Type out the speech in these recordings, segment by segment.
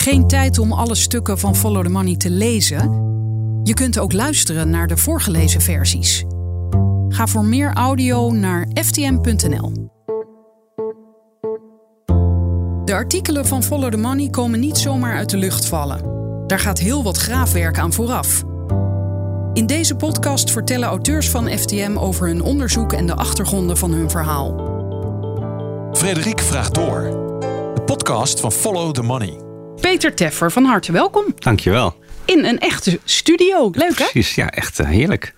Geen tijd om alle stukken van Follow the Money te lezen? Je kunt ook luisteren naar de voorgelezen versies. Ga voor meer audio naar ftm.nl. De artikelen van Follow the Money komen niet zomaar uit de lucht vallen. Daar gaat heel wat graafwerk aan vooraf. In deze podcast vertellen auteurs van FTM over hun onderzoek en de achtergronden van hun verhaal. Frederik vraagt door. De podcast van Follow the Money. Peter Teffer, van harte welkom. Dankjewel. In een echte studio. Leuk hè? Precies, ja, echt eh, heerlijk.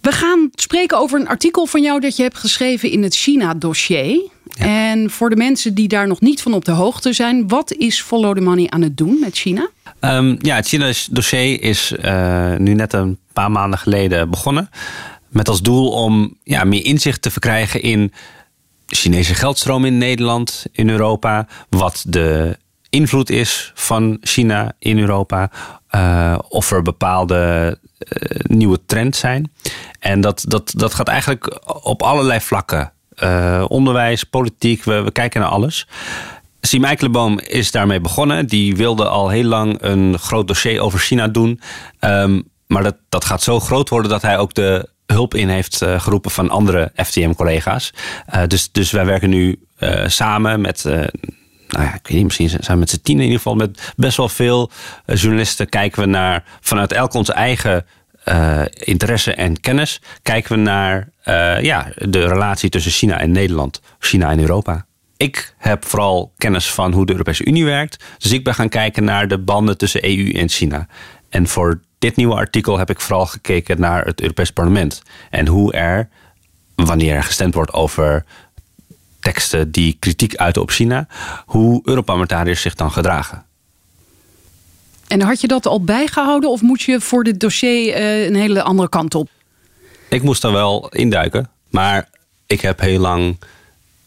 We gaan spreken over een artikel van jou dat je hebt geschreven in het China-dossier. En voor de mensen die daar nog niet van op de hoogte zijn, wat is Follow the Money aan het doen met China? Um, ja, het China-dossier is uh, nu net een paar maanden geleden begonnen. Met als doel om ja, meer inzicht te verkrijgen in Chinese geldstroom in Nederland, in Europa. Wat de invloed is van China in Europa. Uh, of er bepaalde uh, nieuwe trends zijn. En dat, dat, dat gaat eigenlijk op allerlei vlakken. Uh, onderwijs, politiek, we, we kijken naar alles. Siem Eikelenboom is daarmee begonnen. Die wilde al heel lang een groot dossier over China doen. Um, maar dat, dat gaat zo groot worden dat hij ook de hulp in heeft geroepen van andere FTM-collega's. Dus, dus wij werken nu samen met nou ja, ik weet niet, misschien zijn we met z'n tien in ieder geval met best wel veel journalisten kijken we naar vanuit elk onze eigen uh, interesse en kennis kijken we naar uh, ja, de relatie tussen China en Nederland, China en Europa. Ik heb vooral kennis van hoe de Europese Unie werkt. Dus ik ben gaan kijken naar de banden tussen EU en China. En voor dit nieuwe artikel heb ik vooral gekeken naar het Europees Parlement. En hoe er, wanneer er gestemd wordt over teksten die kritiek uiten op China, hoe Europarlementariërs zich dan gedragen. En had je dat al bijgehouden of moet je voor dit dossier uh, een hele andere kant op? Ik moest er wel induiken, maar ik heb heel lang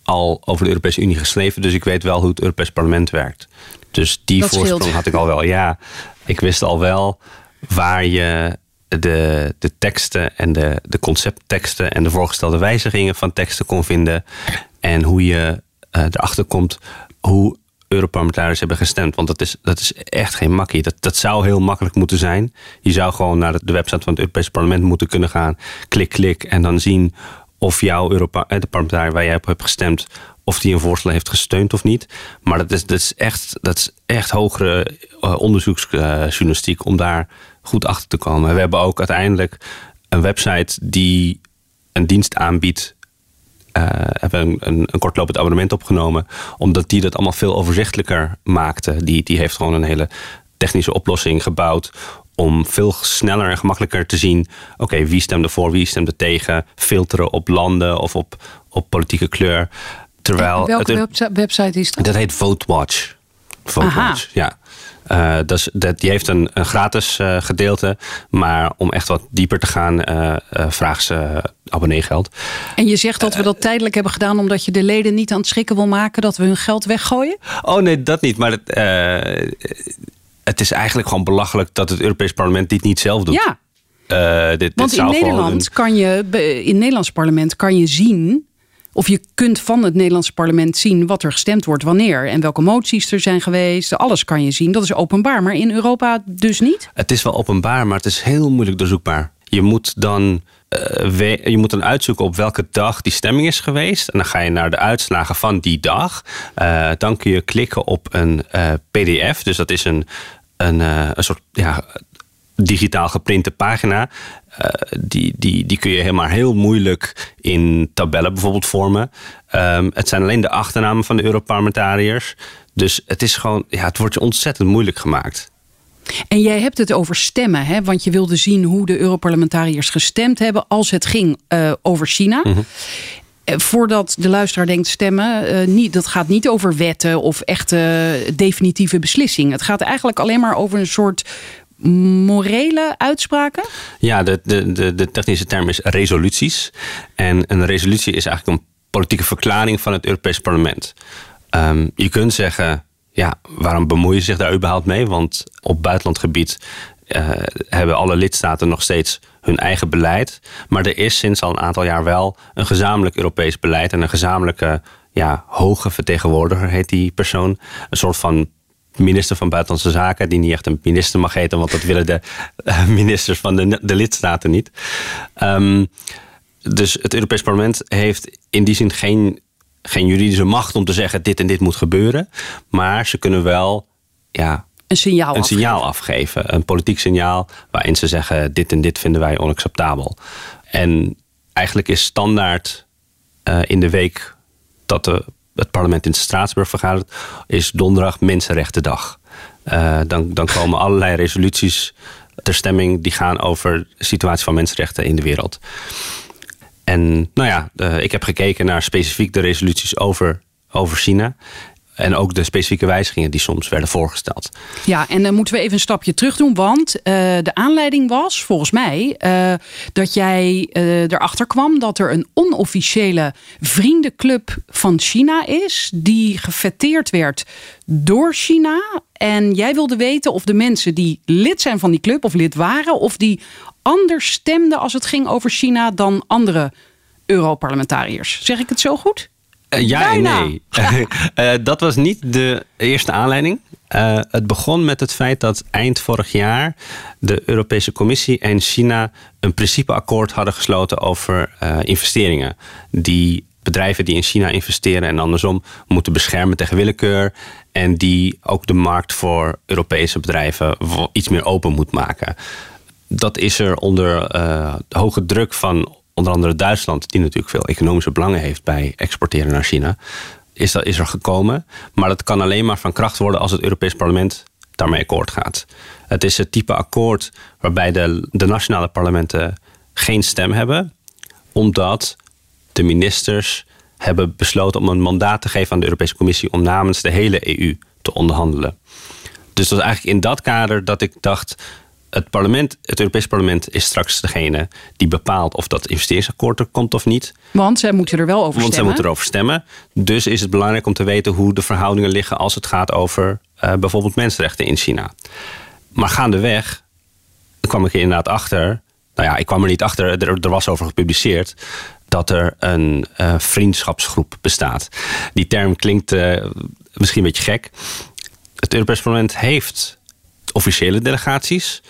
al over de Europese Unie geschreven, dus ik weet wel hoe het Europees Parlement werkt. Dus die Dat voorsprong scheelt. had ik al wel. Ja, ik wist al wel waar je de, de teksten en de, de conceptteksten en de voorgestelde wijzigingen van teksten kon vinden. En hoe je uh, erachter komt hoe Europarlementariërs hebben gestemd. Want dat is, dat is echt geen makkie. Dat, dat zou heel makkelijk moeten zijn. Je zou gewoon naar de website van het Europese parlement moeten kunnen gaan. Klik, klik. En dan zien of jouw Europa, de parlementariër waar jij op hebt gestemd. of die een voorstel heeft gesteund of niet. Maar dat is, dat is, echt, dat is echt hogere uh, onderzoeksjournalistiek om daar goed achter te komen. We hebben ook uiteindelijk een website die een dienst aanbiedt hebben een, een, een kortlopend abonnement opgenomen. Omdat die dat allemaal veel overzichtelijker maakte. Die, die heeft gewoon een hele technische oplossing gebouwd. Om veel sneller en gemakkelijker te zien. Oké, okay, wie stemde voor, wie stemde tegen. Filteren op landen of op, op politieke kleur. Terwijl welke het, website is dat? Dat heet VoteWatch. VoteWatch, ja. Uh, dat, dat, die heeft een, een gratis uh, gedeelte. Maar om echt wat dieper te gaan, uh, vraagt ze abonneegeld. En je zegt dat we dat tijdelijk hebben gedaan omdat je de leden niet aan het schrikken wil maken dat we hun geld weggooien? Oh nee, dat niet. Maar het, het is eigenlijk gewoon belachelijk dat het Europees Parlement dit niet zelf doet. Ja. Dit, Want dit in Nederland een... kan je, in het Nederlands parlement kan je zien. Of je kunt van het Nederlandse parlement zien wat er gestemd wordt, wanneer en welke moties er zijn geweest. Alles kan je zien. Dat is openbaar. Maar in Europa dus niet? Het is wel openbaar, maar het is heel moeilijk doorzoekbaar. Je moet dan uh, je moet dan uitzoeken op welke dag die stemming is geweest. En dan ga je naar de uitslagen van die dag. Uh, dan kun je klikken op een uh, PDF. Dus dat is een, een, een soort ja, digitaal geprinte pagina. die, die, die kun je helemaal heel moeilijk in tabellen bijvoorbeeld vormen. Um, het zijn alleen de achternamen van de Europarlementariërs. Dus het is gewoon, ja, het wordt je ontzettend moeilijk gemaakt. En jij hebt het over stemmen, hè? want je wilde zien hoe de Europarlementariërs gestemd hebben als het ging uh, over China. Mm -hmm. Voordat de luisteraar denkt stemmen, uh, niet, dat gaat niet over wetten of echte definitieve beslissingen. Het gaat eigenlijk alleen maar over een soort morele uitspraken? Ja, de, de, de, de technische term is resoluties. En een resolutie is eigenlijk een politieke verklaring van het Europees Parlement. Um, je kunt zeggen, ja, waarom bemoeien ze zich daar überhaupt mee? Want op buitenlandgebied uh, hebben alle lidstaten nog steeds hun eigen beleid. Maar er is sinds al een aantal jaar wel een gezamenlijk Europees beleid en een gezamenlijke ja, hoge vertegenwoordiger heet die persoon. Een soort van minister van Buitenlandse Zaken, die niet echt een minister mag heten, want dat willen de eh, ministers van de, de lidstaten niet. Ehm, dus het Europees Parlement heeft in die zin geen, geen juridische macht om te zeggen dit en dit moet gebeuren. Maar ze kunnen wel ja, een signaal, een signaal afgeven. Een politiek signaal waarin ze zeggen dit en dit vinden wij onacceptabel. En eigenlijk is standaard uh, in de week dat de, het parlement in Straatsburg vergadert, is donderdag Mensenrechtendag. Uh, dan, dan komen allerlei resoluties ter stemming die gaan over de situatie van mensenrechten in de wereld. En nou ja, uh, ik heb gekeken naar specifiek de resoluties over, over China. En ook de specifieke wijzigingen die soms werden voorgesteld. Ja, en dan moeten we even een stapje terug doen. Want uh, de aanleiding was, volgens mij, uh, dat jij uh, erachter kwam dat er een onofficiële vriendenclub van China is. Die gefeteerd werd door China. En jij wilde weten of de mensen die lid zijn van die club, of lid waren, of die anders stemden als het ging over China dan andere Europarlementariërs. Zeg ik het zo goed? Uh, ja en nee. uh, dat was niet de eerste aanleiding. Uh, het begon met het feit dat eind vorig jaar de Europese Commissie en China een principeakkoord hadden gesloten over investeringen. Die bedrijven die in China investeren en andersom moeten beschermen tegen willekeur. En die ook de markt voor Europese bedrijven iets meer open moet maken. Dat is er onder hoge druk van onder andere Duitsland, die natuurlijk veel economische belangen heeft bij exporteren naar China, is, dat, is er gekomen. Maar dat kan alleen maar van kracht worden als het Europees Parlement daarmee akkoord gaat. Het is het type akkoord waarbij de, de nationale parlementen geen stem hebben, omdat de ministers hebben besloten om een mandaat te geven aan de Europese Commissie om namens de hele EU te onderhandelen. Dus dat was eigenlijk in dat kader dat ik dacht: het, parlement, het Europees Parlement is straks degene die bepaalt of dat investeringsakkoord er komt of niet. Want zij moeten er wel over Want stemmen. zij moeten erover stemmen. Dus is het belangrijk om te weten hoe de verhoudingen liggen als het gaat over uh, bijvoorbeeld mensenrechten in China. Maar gaandeweg kwam ik er inderdaad achter. Nou ja, ik kwam er niet achter, er, er was over gepubliceerd. Dat er een uh, vriendschapsgroep bestaat. Die term klinkt uh, misschien een beetje gek. Het Europees Parlement heeft officiële delegaties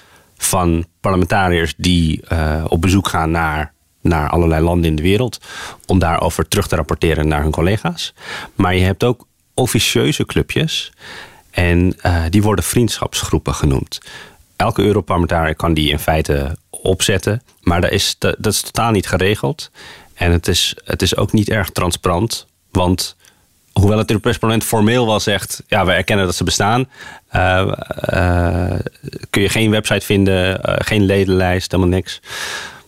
van parlementariërs die uh, op bezoek gaan naar, naar allerlei landen in de wereld. Om daarover terug te rapporteren naar hun collega's. Maar je hebt ook officieuze clubjes. En uh, die worden vriendschapsgroepen genoemd. Elke Europarlementariër kan die in feite opzetten. Maar dat is, dat is totaal niet geregeld. En het is, het is ook niet erg transparant. Want hoewel het Europees Parlement formeel wel zegt, ja, we erkennen dat ze bestaan, uh, uh, kun je geen website vinden, uh, geen ledenlijst, helemaal niks.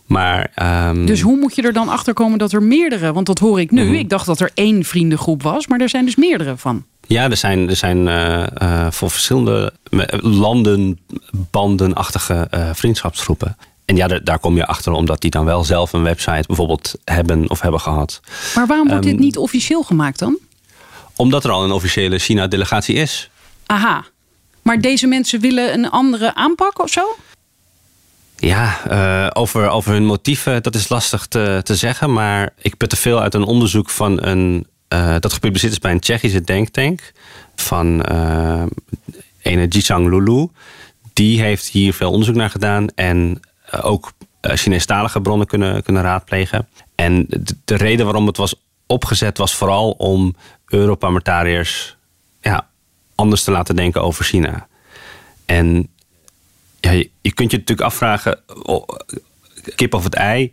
Maar, um... Dus hoe moet je er dan achter komen dat er meerdere, want dat hoor ik nu. Mm -hmm. Ik dacht dat er één vriendengroep was, maar er zijn dus meerdere van. Ja, er zijn, er zijn voor verschillende landen bandenachtige vriendschapsgroepen. En ja, daar, daar, kom je achter omdat die dan wel zelf een website bijvoorbeeld hebben of hebben gehad. Maar waarom wordt um, dit niet officieel gemaakt dan? Omdat er al een officiële China-delegatie is. Aha. Maar deze mensen willen een andere aanpak of zo? Ja, uh, over, over hun motieven, dat is lastig te, te zeggen. Maar ik putte veel uit een onderzoek van een. Uh, dat gepubliceerd is bij een Tsjechische denktank. Van uh, ene Jisang Lulu. Die heeft hier veel onderzoek naar gedaan. En ook Chinese-talige bronnen kunnen, kunnen raadplegen. En de, de reden waarom het was opgezet was vooral om Europarlementariërs ja, anders te laten denken over China. En ja, je, kunt je natuurlijk afvragen, kip of het ei,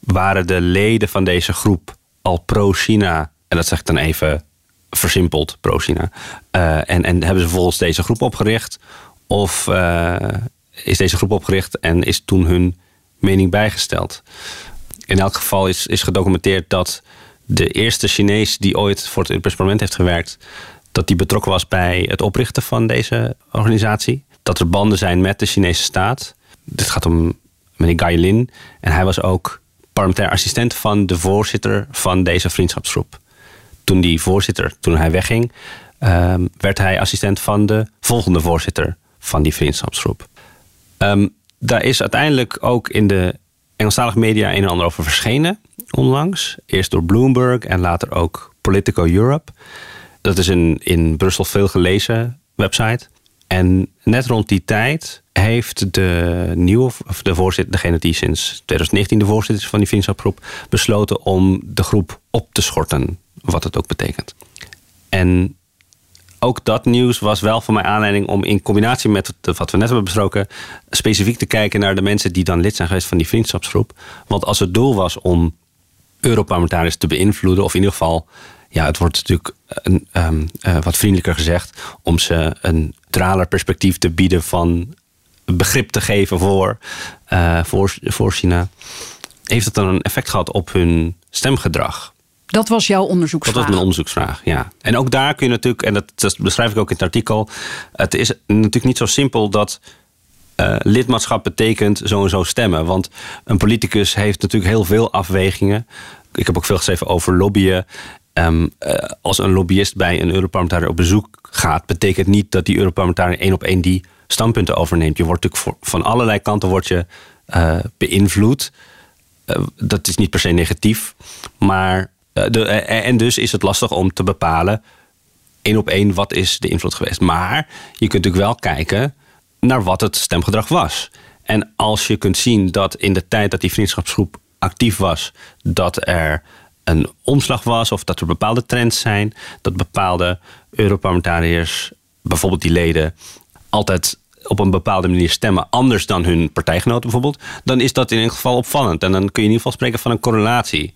waren de leden van deze groep al pro-China, en dat zeg ik dan even versimpeld, pro-China, uh, en, en hebben ze volgens deze groep opgericht? Of uh, is deze groep opgericht en is toen hun mening bijgesteld? In elk geval is, is gedocumenteerd dat de eerste Chinees die ooit voor het Europees Parlement heeft gewerkt, dat die betrokken was bij het oprichten van deze organisatie. Dat er banden zijn met de Chinese staat. Dit gaat om meneer Gai Lin. En hij was ook parlementair assistent van de voorzitter van deze vriendschapsgroep. Toen die voorzitter, toen hij wegging, um, werd hij assistent van de volgende voorzitter van die vriendschapsgroep. Um, daar is uiteindelijk ook in de Engelstalige media een en ander over verschenen onlangs. Eerst door Bloomberg en later ook Politico Europe. Dat is in, in Brussel veel gelezen. website. En net rond die tijd heeft de nieuwe, of de voorzitter, degene die sinds 2019 de voorzitter is van die vriendschapsgroep, besloten om de groep op te schorten, wat het ook betekent. En ook dat nieuws was wel voor mij aanleiding om in combinatie met wat we net hebben besproken, specifiek te kijken naar de mensen die dan lid zijn geweest van die vriendschapsgroep. Want als het doel was om Europarlementariërs te beïnvloeden, of in ieder geval, ja, het wordt natuurlijk een, um, uh, wat vriendelijker gezegd, om ze een traler perspectief te bieden van begrip te geven voor, uh, voor, voor China, heeft het dan een effect gehad op hun stemgedrag. Dat was jouw onderzoeksvraag? Dat was mijn onderzoeksvraag, ja. En ook daar kun je natuurlijk, en dat, dat beschrijf ik ook in het artikel, het is natuurlijk niet zo simpel dat uh, lidmaatschap betekent zo en zo stemmen. Want een politicus heeft natuurlijk heel veel afwegingen. Ik heb ook veel geschreven over lobbyen. Um, uh, als een lobbyist bij een Europarlementariër op bezoek gaat, betekent niet dat die Europarlementariër één op één die standpunten overneemt. Je wordt natuurlijk voor, van allerlei kanten wordt je uh, beïnvloed. dat is niet per se negatief, maar de, en dus is het lastig om te bepalen één op één wat is de invloed geweest. Maar je kunt natuurlijk wel kijken naar wat het stemgedrag was. En als je kunt zien dat in de tijd dat die vriendschapsgroep actief was, dat er een omslag was of dat er bepaalde trends zijn, dat bepaalde Europarlementariërs, bijvoorbeeld die leden, altijd op een bepaalde manier stemmen, anders dan hun partijgenoten bijvoorbeeld, dan is dat in ieder geval opvallend. En dan kun je in ieder geval spreken van een correlatie.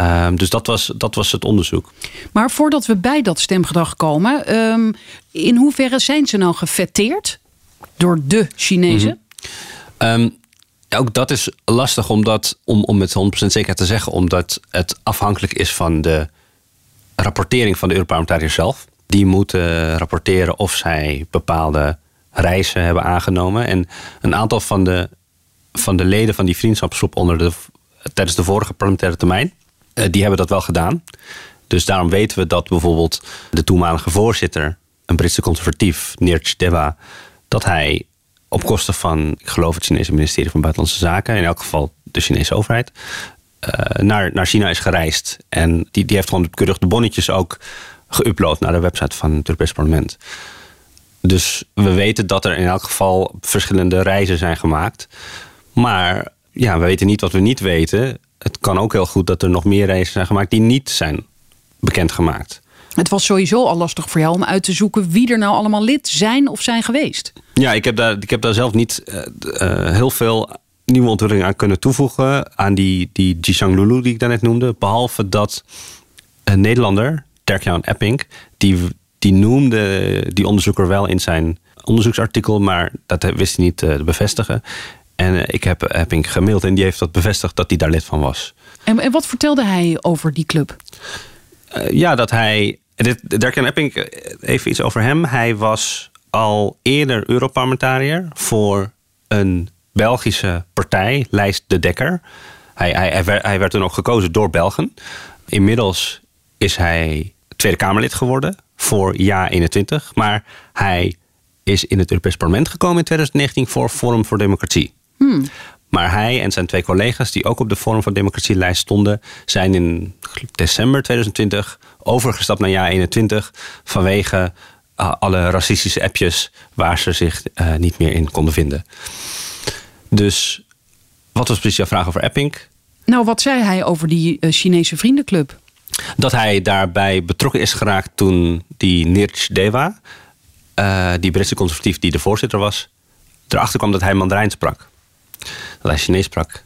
Um, dus dat was, dat was het onderzoek. Maar voordat we bij dat stemgedrag komen, um, in hoeverre zijn ze nou gefetteerd door de Chinezen? Mm -hmm. um, ook dat is lastig omdat, om, om met 100% zekerheid te zeggen, omdat het afhankelijk is van de rapportering van de Europarlementariërs zelf. Die moeten rapporteren of zij bepaalde reizen hebben aangenomen. En een aantal van de, van de leden van die vriendschapsgroep onder de, tijdens de vorige parlementaire termijn, die hebben dat wel gedaan. Dus daarom weten we dat bijvoorbeeld de toenmalige voorzitter, een Britse conservatief, Nirj Deva, dat hij op kosten van, ik geloof het Chinese ministerie van Buitenlandse Zaken, in elk geval de Chinese overheid, uh, naar, naar China is gereisd. En die, die heeft gewoon keurig de bonnetjes ook geüpload naar de website van het Europees Parlement. Dus we weten dat er in elk geval verschillende reizen zijn gemaakt. Maar ja, we weten niet wat we niet weten. Het kan ook heel goed dat er nog meer reizen zijn gemaakt die niet zijn bekendgemaakt. Het was sowieso al lastig voor jou om uit te zoeken wie er nou allemaal lid zijn of zijn geweest. Ja, ik heb daar, ik heb daar zelf niet uh, uh, heel veel nieuwe ontwikkelingen aan kunnen toevoegen. Aan die, die Jishang Lulu die ik daarnet noemde. Behalve dat een Nederlander, Terkjan Epping, die, die noemde die onderzoeker wel in zijn onderzoeksartikel, maar dat wist hij niet te bevestigen. En ik heb Epping gemaild en die heeft dat bevestigd dat hij daar lid van was. En, en wat vertelde hij over die club? Uh, ja, dat hij. Dit, Dirk Epping, even iets over hem. Hij was al eerder Europarlementariër voor een Belgische partij, Lijst de Dekker. Hij, hij, hij, werd, hij werd toen ook gekozen door Belgen. Inmiddels is hij Tweede Kamerlid geworden voor Ja 21. Maar hij is in het Europees Parlement gekomen in 2019 voor Forum voor Democratie. Hmm. Maar hij en zijn twee collega's, die ook op de Forum voor Democratie lijst stonden, zijn in december 2020 overgestapt naar Ja 21 vanwege uh, alle racistische appjes waar ze zich uh, niet meer in konden vinden. Dus wat was precies jouw vraag over Epping? Nou, wat zei hij over die uh, Chinese vriendenclub? Dat hij daarbij betrokken is geraakt toen die Nirj Deva, die Britse conservatief die de voorzitter was, erachter kwam dat hij Mandarijn sprak. Dat hij Chinees sprak.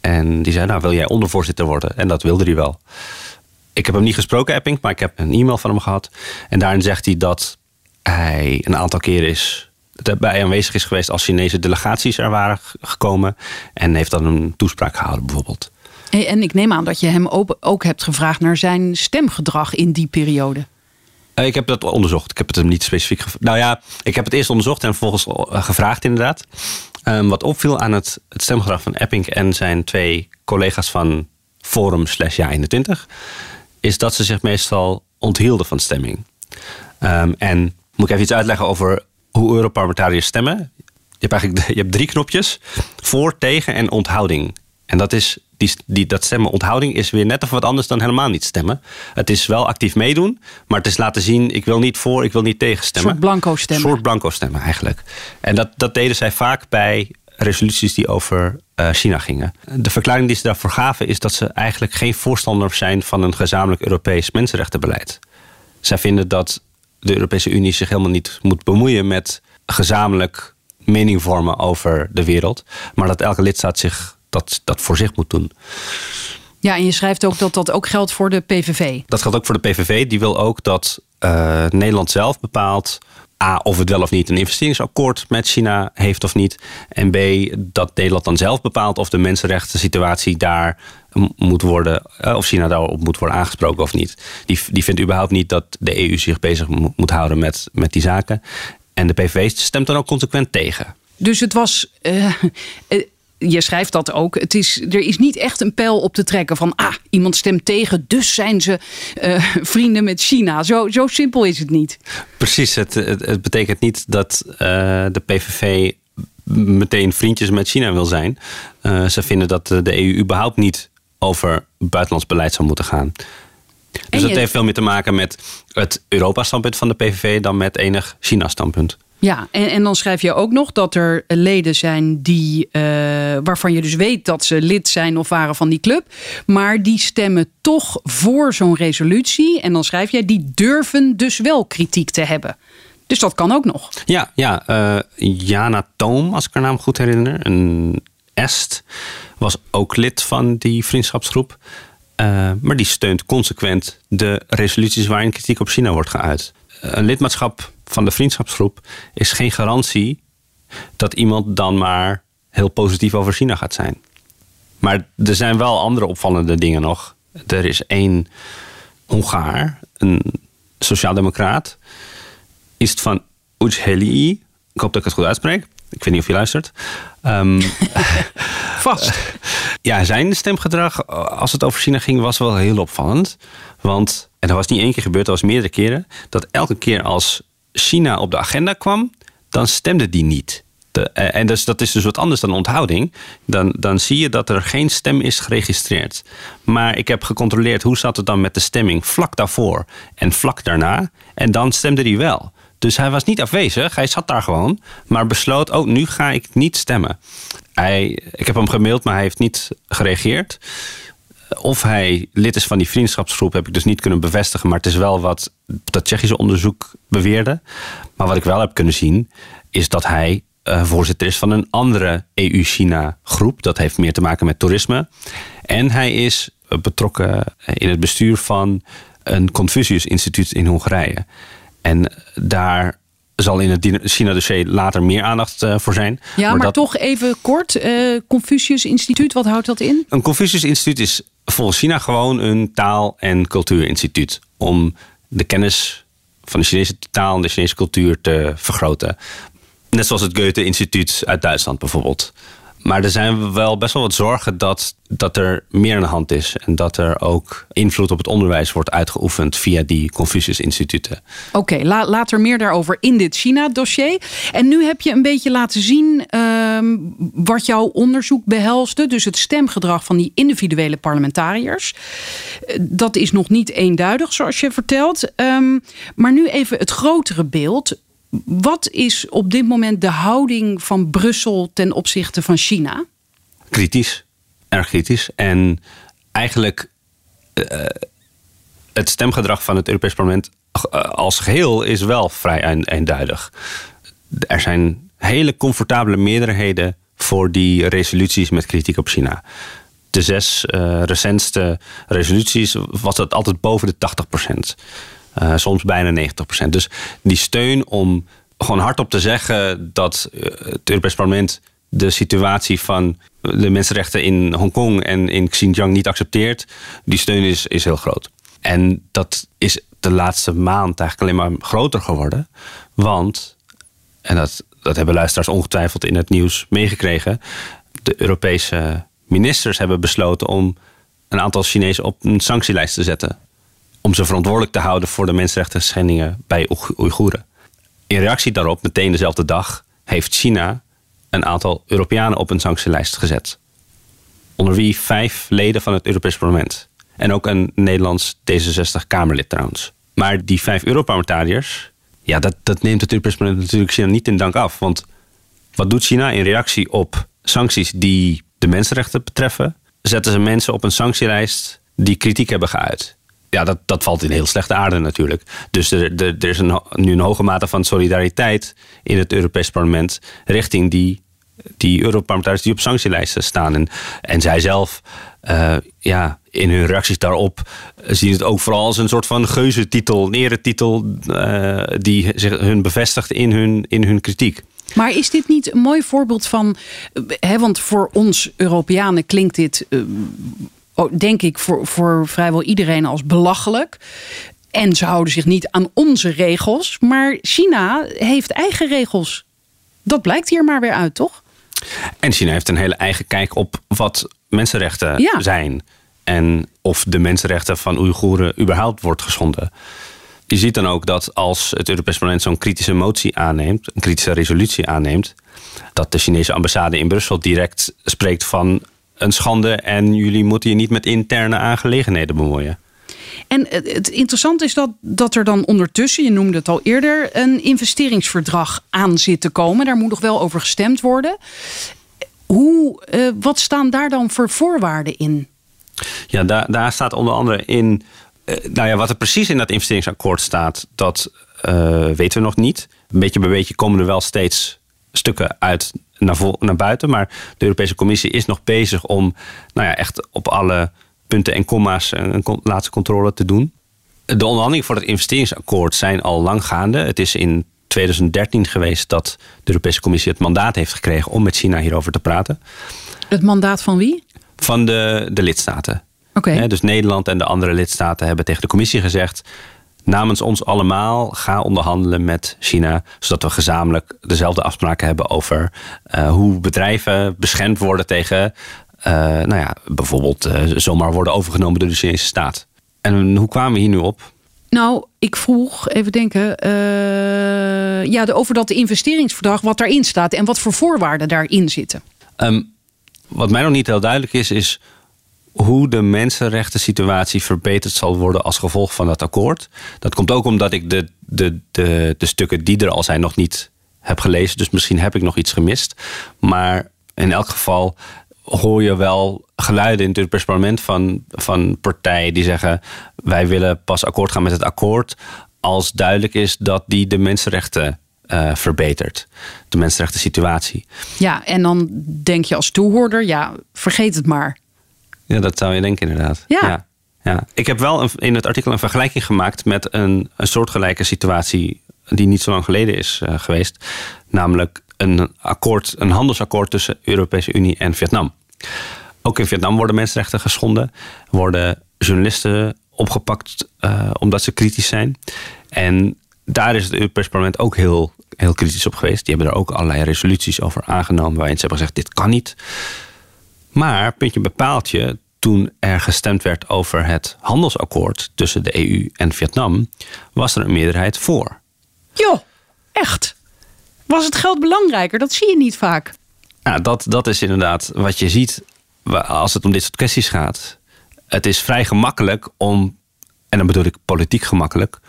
En die zei, nou wil jij ondervoorzitter worden? En dat wilde hij wel. Ik heb hem niet gesproken, Epping, maar ik heb een e-mail van hem gehad. En daarin zegt hij dat hij een aantal keren is bij aanwezig is geweest als Chinese delegaties er waren gekomen. En heeft dan een toespraak gehouden bijvoorbeeld. En ik neem aan dat je hem ook hebt gevraagd naar zijn stemgedrag in die periode. Ik heb dat onderzocht. Ik heb het hem niet specifiek gevraagd. Nou ja, ik heb het eerst onderzocht en vervolgens gevraagd inderdaad. Um, wat opviel aan het, het stemgedrag van Epping en zijn twee collega's van Forum slash Ja 21... is dat ze zich meestal onthielden van stemming. Um, en moet ik even iets uitleggen over hoe Europarlementariërs stemmen? Je hebt eigenlijk je hebt drie knopjes. Voor, tegen en onthouding. En dat is Die, die, dat stemmen onthouding is weer net of wat anders dan helemaal niet stemmen. Het is wel actief meedoen, maar het is laten zien: ik wil niet voor, ik wil niet tegen stemmen. Een soort blanco stemmen. Een soort blanco stemmen eigenlijk. En dat, dat deden zij vaak bij resoluties die over uh, China gingen. De verklaring die ze daarvoor gaven is dat ze eigenlijk geen voorstander zijn van een gezamenlijk Europees mensenrechtenbeleid. Zij vinden dat de Europese Unie zich helemaal niet moet bemoeien met gezamenlijk mening vormen over de wereld, maar dat elke lidstaat zich dat, dat voor zich moet doen. Ja, en je schrijft ook dat dat ook geldt voor de PVV. Dat geldt ook voor de PVV. Die wil ook dat uh, Nederland zelf bepaalt A, of het wel of niet een investeringsakkoord met China heeft of niet. En B, dat Nederland dan zelf bepaalt of de mensenrechten situatie daar moet worden, eh, of China daarop moet worden aangesproken of niet. Die, die vindt überhaupt niet dat de EU zich bezig moet houden met, met die zaken. En de PVV stemt dan ook consequent tegen. Dus het was. Uh, je schrijft dat ook. Het is, er is niet echt een pijl op te trekken van. Ah, iemand stemt tegen, dus zijn ze uh, vrienden met China. Zo, zo simpel is het niet. Precies, het, het, het betekent niet dat uh, de PVV meteen vriendjes met China wil zijn. Uh, ze vinden dat de EU überhaupt niet over buitenlands beleid zou moeten gaan. Dus dat heeft veel meer te maken met het Europa-standpunt van de PVV dan met enig China-standpunt. Ja, en, en dan schrijf je ook nog dat er leden zijn die, uh, waarvan je dus weet dat ze lid zijn of waren van die club, maar die stemmen toch voor zo'n resolutie. En dan schrijf jij, die durven dus wel kritiek te hebben. Dus dat kan ook nog. Ja, ja uh, Jana Toom, als ik haar naam goed herinner, een Est, was ook lid van die vriendschapsgroep. Uh, maar die steunt consequent de resoluties waarin kritiek op China wordt geuit. Een lidmaatschap van de vriendschapsgroep is geen garantie dat iemand dan maar heel positief over China gaat zijn. Maar er zijn wel andere opvallende dingen nog. Er is één Hongaar, een sociaaldemocraat, is het van Ujheli. Ik hoop dat ik het goed uitspreek. Ik weet niet of je luistert. Um, Vast. ja, zijn stemgedrag als het over China ging was wel heel opvallend. Want, en dat was niet één keer gebeurd, dat was meerdere keren. Dat elke keer als China op de agenda kwam, dan stemde die niet. Eh, en dus, dat is dus wat anders dan onthouding. Dan, dan zie je dat er geen stem is geregistreerd. Maar ik heb gecontroleerd hoe zat het dan met de stemming vlak daarvoor en vlak daarna. En dan stemde hij wel. Dus hij was niet afwezig, hij zat daar gewoon. Maar besloot, oh, nu ga ik niet stemmen. Hij, ik heb hem gemaild, maar hij heeft niet gereageerd. Of hij lid is van die vriendschapsgroep heb ik dus niet kunnen bevestigen. Maar het is wel wat dat Tsjechische onderzoek beweerde. Maar wat ik wel heb kunnen zien, is dat hij uh, voorzitter is van een andere EU-China groep. Dat heeft meer te maken met toerisme. En hij is betrokken in het bestuur van een Confucius-instituut in Hongarije. En daar zal in het China-dossier later meer aandacht voor zijn. Ja, maar, maar dat... toch even kort. Uh, Confucius-instituut, wat houdt dat in? Een Confucius-instituut is volgens China gewoon een taal- en cultuurinstituut. Om de kennis van de Chinese taal en de Chinese cultuur te vergroten. Net zoals het Goethe-instituut uit Duitsland bijvoorbeeld. Maar er zijn wel best wel wat zorgen dat, dat er meer aan de hand is. En dat er ook invloed op het onderwijs wordt uitgeoefend via die Confucius-instituten. Oké, la, later meer daarover in dit China-dossier. En nu heb je een beetje laten zien uh, wat jouw onderzoek behelste. Dus het stemgedrag van die individuele parlementariërs. Dat is nog niet eenduidig, zoals je vertelt. Um, maar nu even het grotere beeld. Wat is op dit moment de houding van Brussel ten opzichte van China? Kritisch, erg kritisch. En eigenlijk uh, het stemgedrag van het Europees Parlement uh, als geheel is wel vrij eenduidig. Er zijn hele comfortabele meerderheden voor die resoluties met kritiek op China. De zes uh, recentste resoluties was het altijd boven de 80 procent. Uh, soms bijna 90%. Dus die steun om gewoon hardop te zeggen dat eh, het Europees Parlement de situatie van de mensenrechten in Hongkong en in Xinjiang niet accepteert, die steun is, is heel groot. En dat is de laatste maand eigenlijk alleen maar groter geworden. Want, en dat, dat hebben luisteraars ongetwijfeld in het nieuws meegekregen, de Europese ministers hebben besloten om een aantal Chinezen op een sanctielijst te zetten om ze verantwoordelijk te houden voor de mensenrechten schendingen bij Oeigoeren. In reactie daarop, meteen dezelfde dag, heeft China een aantal Europeanen op een sanctielijst gezet. Onder wie vijf leden van het Europees Parlement. En ook een Nederlands D66-Kamerlid trouwens. Maar die vijf Europarlementariërs, ja, dat, dat neemt het Europees Parlement natuurlijk China niet in dank af. Want wat doet China in reactie op sancties die de mensenrechten betreffen? Zetten ze mensen op een sanctielijst die kritiek hebben geuit. Ja, dat, dat valt in heel slechte aarde natuurlijk. Dus er, er, is een, nu een hoge mate van solidariteit in het Europees Parlement richting die die Europarlementariërs die op sanctielijsten staan. En, en zij zelf, uh, ja, in hun reacties daarop zien het ook vooral als een soort van geuzetitel, een uh, die zich hun bevestigt in hun, in hun kritiek. Maar is dit niet een mooi voorbeeld van, hè, want voor ons Europeanen klinkt dit, denk ik, voor, voor vrijwel iedereen als belachelijk. En ze houden zich niet aan onze regels. Maar China heeft eigen regels. Dat blijkt hier maar weer uit, toch? En China heeft een hele eigen kijk op wat mensenrechten zijn. En of de mensenrechten van Oeigoeren überhaupt wordt geschonden. Je ziet dan ook dat als het Europees Parlement zo'n kritische motie aanneemt, een kritische resolutie aanneemt, dat de Chinese ambassade in Brussel direct spreekt van een schande en jullie moeten je niet met interne aangelegenheden bemoeien. En het interessante is dat, dat er dan ondertussen, je noemde het al eerder, een investeringsverdrag aan zit te komen. Daar moet nog wel over gestemd worden. Hoe, uh, wat staan daar dan voor voorwaarden in? Ja, daar, daar staat onder andere in. Uh, nou ja, wat er precies in dat investeringsakkoord staat, dat uh, weten we nog niet. Beetje bij beetje komen er wel steeds stukken uit naar, naar buiten. Maar de Europese Commissie is nog bezig om nou ja, echt op alle punten en komma's een laatste controle te doen. De onderhandelingen voor het investeringsakkoord zijn al lang gaande. Het is in 2013 geweest dat de Europese Commissie het mandaat heeft gekregen om met China hierover te praten. Het mandaat van wie? Van de, de lidstaten. Oké. Dus Nederland en de andere lidstaten hebben tegen de Commissie gezegd: namens ons allemaal ga onderhandelen met China, zodat we gezamenlijk dezelfde afspraken hebben over uh, hoe bedrijven beschermd worden tegen uh, nou ja, bijvoorbeeld uh, zomaar worden overgenomen door de Chinese staat. En hoe kwamen we hier nu op? Nou, ik vroeg, even denken, ja, over dat investeringsverdrag, wat daarin staat en wat voor voorwaarden daarin zitten. Um, wat mij nog niet heel duidelijk is, is hoe de mensenrechten situatie verbeterd zal worden als gevolg van dat akkoord. Dat komt ook omdat ik de, de, de, de stukken die er al zijn nog niet heb gelezen. Dus misschien heb ik nog iets gemist. Maar in elk geval hoor je wel geluiden in het Parlement van, van partijen die zeggen: wij willen pas akkoord gaan met het akkoord als duidelijk is dat die de mensenrechten uh, verbetert. De mensenrechten situatie. Ja, en dan denk je als toehoorder, ja, vergeet het maar. Ja, dat zou je denken inderdaad. Ja. ja. ja. Ik heb wel in het artikel een vergelijking gemaakt met een, een soortgelijke situatie die niet zo lang geleden is uh, geweest. Namelijk een akkoord, een handelsakkoord tussen de Europese Unie en Vietnam. Ook in Vietnam worden mensenrechten geschonden, worden journalisten opgepakt uh, omdat ze kritisch zijn. En daar is het Europees Parlement ook heel, heel kritisch op geweest. Die hebben er ook allerlei resoluties over aangenomen waarin ze hebben gezegd: dit kan niet. Maar, puntje bepaaltje, toen er gestemd werd over het handelsakkoord tussen de EU en Vietnam, was er een meerderheid voor. Jo, echt? Was het geld belangrijker? Dat zie je niet vaak. Nou, dat, dat is inderdaad wat je ziet als het om dit soort kwesties gaat. Het is vrij gemakkelijk om, en dan bedoel ik politiek gemakkelijk,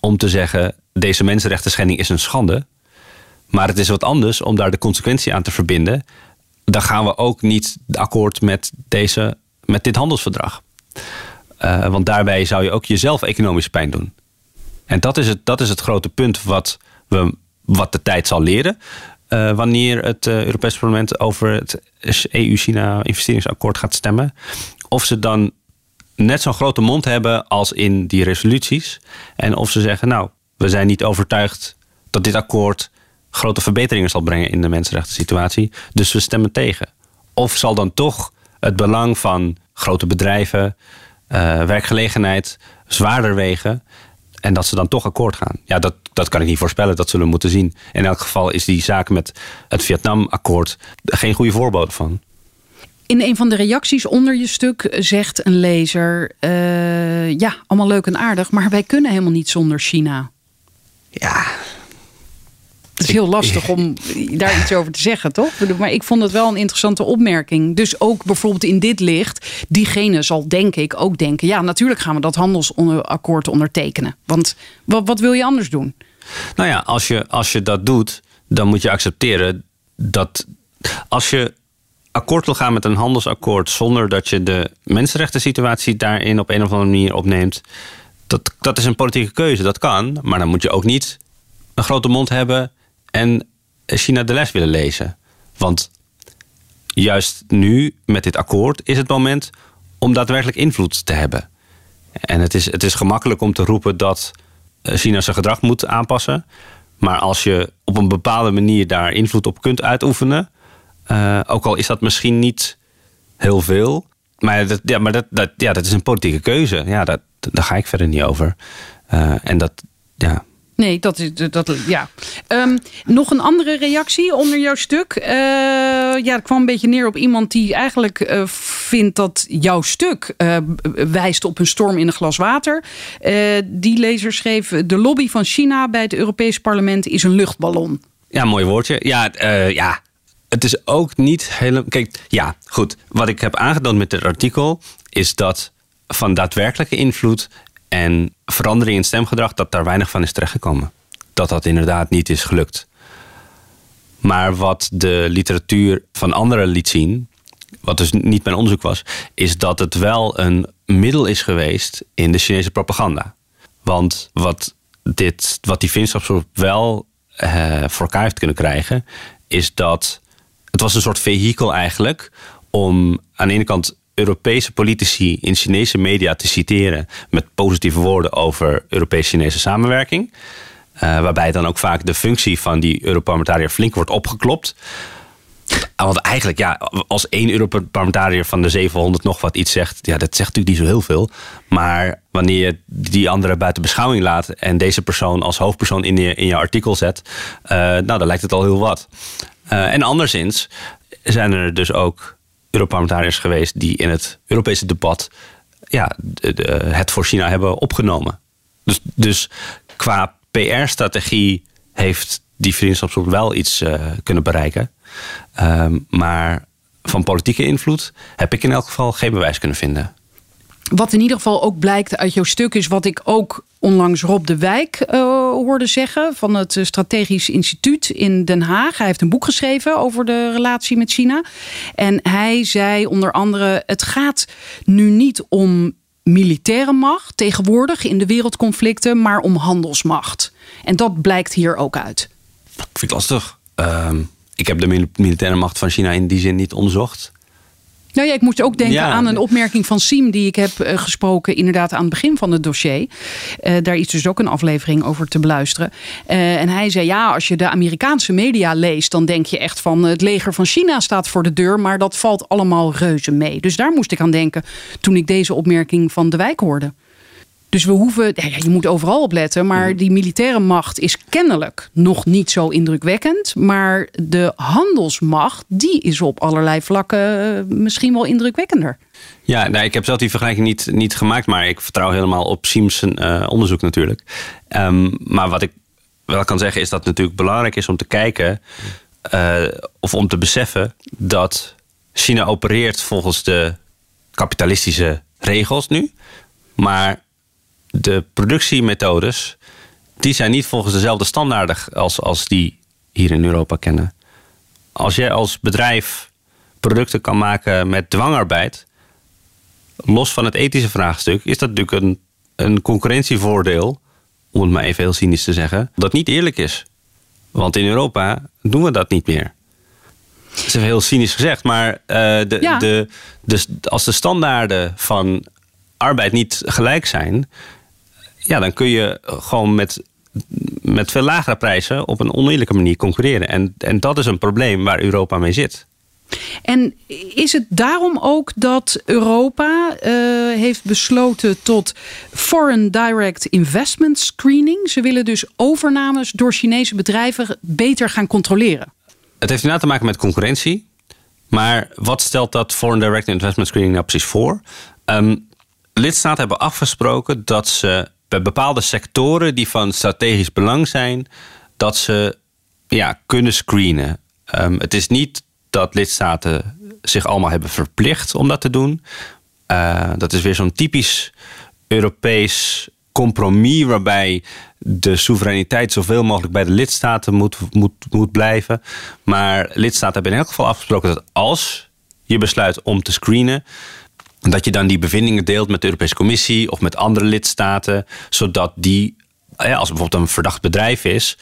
om te zeggen: deze mensenrechten schending is een schande. Maar het is wat anders om daar de consequentie aan te verbinden. Dan gaan we ook niet akkoord met, deze, met dit handelsverdrag. Uh, want daarbij zou je ook jezelf economisch pijn doen. En dat is het, dat is het grote punt wat, we, wat de tijd zal leren. Uh, wanneer het uh, Europees Parlement over het EU-China-investeringsakkoord gaat stemmen. Of ze dan net zo'n grote mond hebben als in die resoluties. En of ze zeggen, nou, we zijn niet overtuigd dat dit akkoord grote verbeteringen zal brengen in de mensenrechten situatie. Dus we stemmen tegen. Of zal dan toch het belang van grote bedrijven, uh, werkgelegenheid zwaarder wegen. En dat ze dan toch akkoord gaan. Ja, dat, dat kan ik niet voorspellen. Dat zullen we moeten zien. In elk geval is die zaak met het Vietnam-akkoord geen goede voorbode van. In een van de reacties onder je stuk zegt een lezer: uh, Ja, allemaal leuk en aardig, maar wij kunnen helemaal niet zonder China. Ja. Het is heel lastig om daar iets over te zeggen, toch? Maar ik vond het wel een interessante opmerking. Dus ook bijvoorbeeld in dit licht, diegene zal denk ik ook denken: ja, natuurlijk gaan we dat handelsakkoord ondertekenen. Want wat, wat wil je anders doen? Nou ja, als je, als je dat doet, dan moet je accepteren dat als je akkoord wil gaan met een handelsakkoord zonder dat je de mensenrechten situatie daarin op een of andere manier opneemt, dat, dat is een politieke keuze. Dat kan, maar dan moet je ook niet een grote mond hebben en China de les willen lezen. Want juist nu, met dit akkoord, is het moment om daadwerkelijk invloed te hebben. En het is, het is gemakkelijk om te roepen dat China zijn gedrag moet aanpassen. Maar als je op een bepaalde manier daar invloed op kunt uitoefenen, uh, ook al is dat misschien niet heel veel. Maar dat, ja, maar dat, dat, ja, dat is een politieke keuze. Ja, dat, daar ga ik verder niet over. Uh, en dat, ja, Nee, dat is dat, ja. Um, nog een andere reactie onder jouw stuk. Uh, ja, het kwam een beetje neer op iemand die eigenlijk uh, vindt dat jouw stuk uh, wijst op een storm in een glas water. die lezer schreef: De lobby van China bij het Europees Parlement is een luchtballon. Ja, mooi woordje. Ja, ja. Het is ook niet helemaal. Kijk, ja, goed. Wat ik heb aangetoond met dit artikel is dat van daadwerkelijke invloed en verandering in stemgedrag, dat daar weinig van is terechtgekomen. Dat dat inderdaad niet is gelukt. Maar wat de literatuur van anderen liet zien, wat dus niet mijn onderzoek was, is dat het wel een middel is geweest in de Chinese propaganda. Want wat, dit, wat die vriendschapsgroep wel eh, voor elkaar heeft kunnen krijgen, is dat het was een soort vehikel eigenlijk om aan de ene kant Europese politici in Chinese media te citeren met positieve woorden over Europees-Chinese samenwerking. Uh, waarbij dan ook vaak de functie van die Europarlementariër flink wordt opgeklopt. Ah, want eigenlijk, ja, als één Europarlementariër van de 700 nog wat iets zegt, ja, dat zegt natuurlijk niet zo heel veel. Maar wanneer je die andere buiten beschouwing laat en deze persoon als hoofdpersoon in je, in je artikel zet, uh, nou, dan lijkt het al heel wat. Uh, en anderszins zijn er dus ook Europarlementariërs geweest die in het Europese debat ja, het voor China hebben opgenomen. Dus, dus qua PR-strategie heeft die vriendschapsgroep wel iets uh, kunnen bereiken. Um, maar van politieke invloed heb ik in elk geval geen bewijs kunnen vinden. Wat in ieder geval ook blijkt uit jouw stuk is wat ik ook onlangs Rob de Wijk uh, hoorde zeggen van het eh, Strategisch Instituut in Den Haag. Hij heeft een boek geschreven over de relatie met China. En hij zei onder andere: het gaat nu niet om militaire macht tegenwoordig in de wereldconflicten, maar om handelsmacht. En dat blijkt hier ook uit. Ik vind het lastig. Uh, ik heb de militaire macht van China in die zin niet onderzocht. Nou ja, ik moest ook denken aan een opmerking van Siem die ik heb eh, gesproken, inderdaad aan het begin van het dossier. Uh, daar is dus ook een aflevering over te beluisteren. Uh, en hij zei: Ja, als je de Amerikaanse media leest, dan denk je echt van het leger van China staat voor de deur, maar dat valt allemaal reuze mee. Dus daar moest ik aan denken toen ik deze opmerking van de wijk hoorde. Dus we hoeven, ja, je moet overal op letten, maar die militaire macht is kennelijk nog niet zo indrukwekkend. Maar de handelsmacht, die is op allerlei vlakken eh, misschien wel indrukwekkender. Ja, nou, ik heb zelf die vergelijking niet, niet gemaakt, maar ik vertrouw helemaal op Siems uh, onderzoek natuurlijk. Um, maar wat ik wel kan zeggen is dat het natuurlijk belangrijk is om te kijken uh, of om te beseffen dat China opereert volgens de kapitalistische regels nu. Maar de productiemethodes, die zijn niet volgens dezelfde standaarden als, als die hier in Europa kennen. Als jij als bedrijf producten kan maken met dwangarbeid, los van het ethische vraagstuk, is dat natuurlijk een, een concurrentievoordeel, om het maar even heel cynisch te zeggen, dat niet eerlijk is. Want in Europa doen we dat niet meer. Dat is heel cynisch gezegd, maar uh, de, de, de, als de standaarden van arbeid niet gelijk zijn, ja, dan kun je gewoon met, met veel lagere prijzen op een oneerlijke manier concurreren. En, en dat is een probleem waar Europa mee zit. En is het daarom ook dat Europa uh, heeft besloten tot Foreign Direct Investment Screening? Ze willen dus overnames door Chinese bedrijven beter gaan controleren. Het heeft inderdaad te maken met concurrentie. Maar wat stelt dat Foreign Direct Investment Screening nou precies voor? Um, lidstaten hebben afgesproken dat ze bij bepaalde sectoren die van strategisch belang zijn, dat ze ja, kunnen screenen. Ehm, het is niet dat lidstaten zich allemaal hebben verplicht om dat te doen. Uh, dat is weer zo'n typisch Europees compromis waarbij de soevereiniteit zoveel mogelijk bij de lidstaten moet, moet, moet blijven. Maar lidstaten hebben in elk geval afgesproken dat als je besluit om te screenen, dat je dan die bevindingen deelt met de Europese Commissie of met andere lidstaten, zodat die, als bijvoorbeeld een verdacht bedrijf is,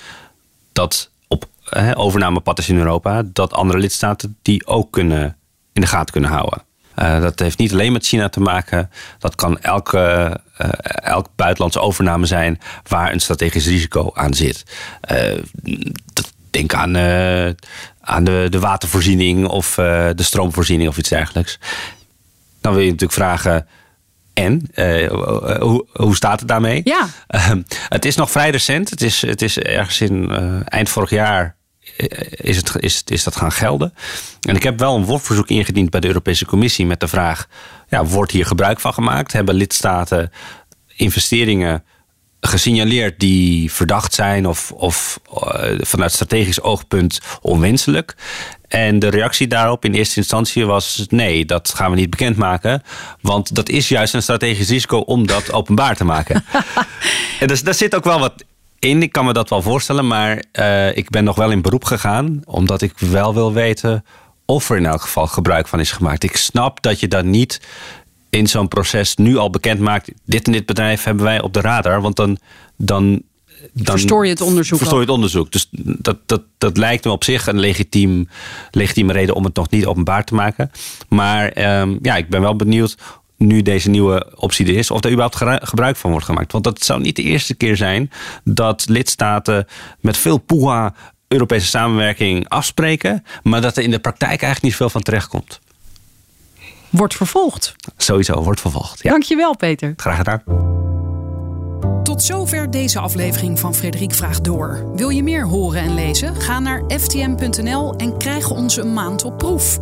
dat op overnamepad is in Europa, dat andere lidstaten die ook kunnen, in de gaten kunnen houden. Uh, dat heeft niet alleen met China te maken. Dat kan elke, elk buitenlandse overname zijn waar een strategisch risico aan zit. Uh, denk aan, aan de, de watervoorziening of de stroomvoorziening of iets dergelijks. Dan wil je natuurlijk vragen. En hoe, hoe staat het daarmee? Ja. Ehm, het is nog vrij recent. Het is, het is ergens in eind vorig jaar is, het, is, is dat gaan gelden. En ik heb wel een WOP-verzoek ingediend bij de Europese Commissie met de vraag: ja, wordt hier gebruik van gemaakt? Hebben lidstaten investeringen gesignaleerd die verdacht zijn of, of uh, vanuit strategisch oogpunt onwenselijk? En de reactie daarop in eerste instantie was: nee, dat gaan we niet bekendmaken. Want dat is juist een strategisch risico om dat openbaar te maken. en dus, daar zit ook wel wat in. Ik kan me dat wel voorstellen, maar uh, ik ben nog wel in beroep gegaan. Omdat ik wel wil weten of er in elk geval gebruik van is gemaakt. Ik snap dat je dat niet in zo'n proces nu al bekend maakt. Dit en dit bedrijf hebben wij op de radar. Want dan, dan dan verstoor je het onderzoek. Verstoor je het onderzoek. Dus dat, dat, dat lijkt me op zich een legitiem, legitieme reden om het nog niet openbaar te maken. Maar um, ja, ik ben wel benieuwd nu deze nieuwe optie er is, of er überhaupt gebruik van wordt gemaakt. Want dat zou niet de eerste keer zijn dat lidstaten met veel poeha Europese samenwerking afspreken, maar dat er in de praktijk eigenlijk niet veel van terecht komt. Wordt vervolgd. Sowieso, wordt vervolgd. Ja. Dankjewel, Peter. Graag gedaan. Tot zover deze aflevering van Frederik Vraagt Door. Wil je meer horen en lezen? Ga naar ftm.nl en krijg ons een maand op proef.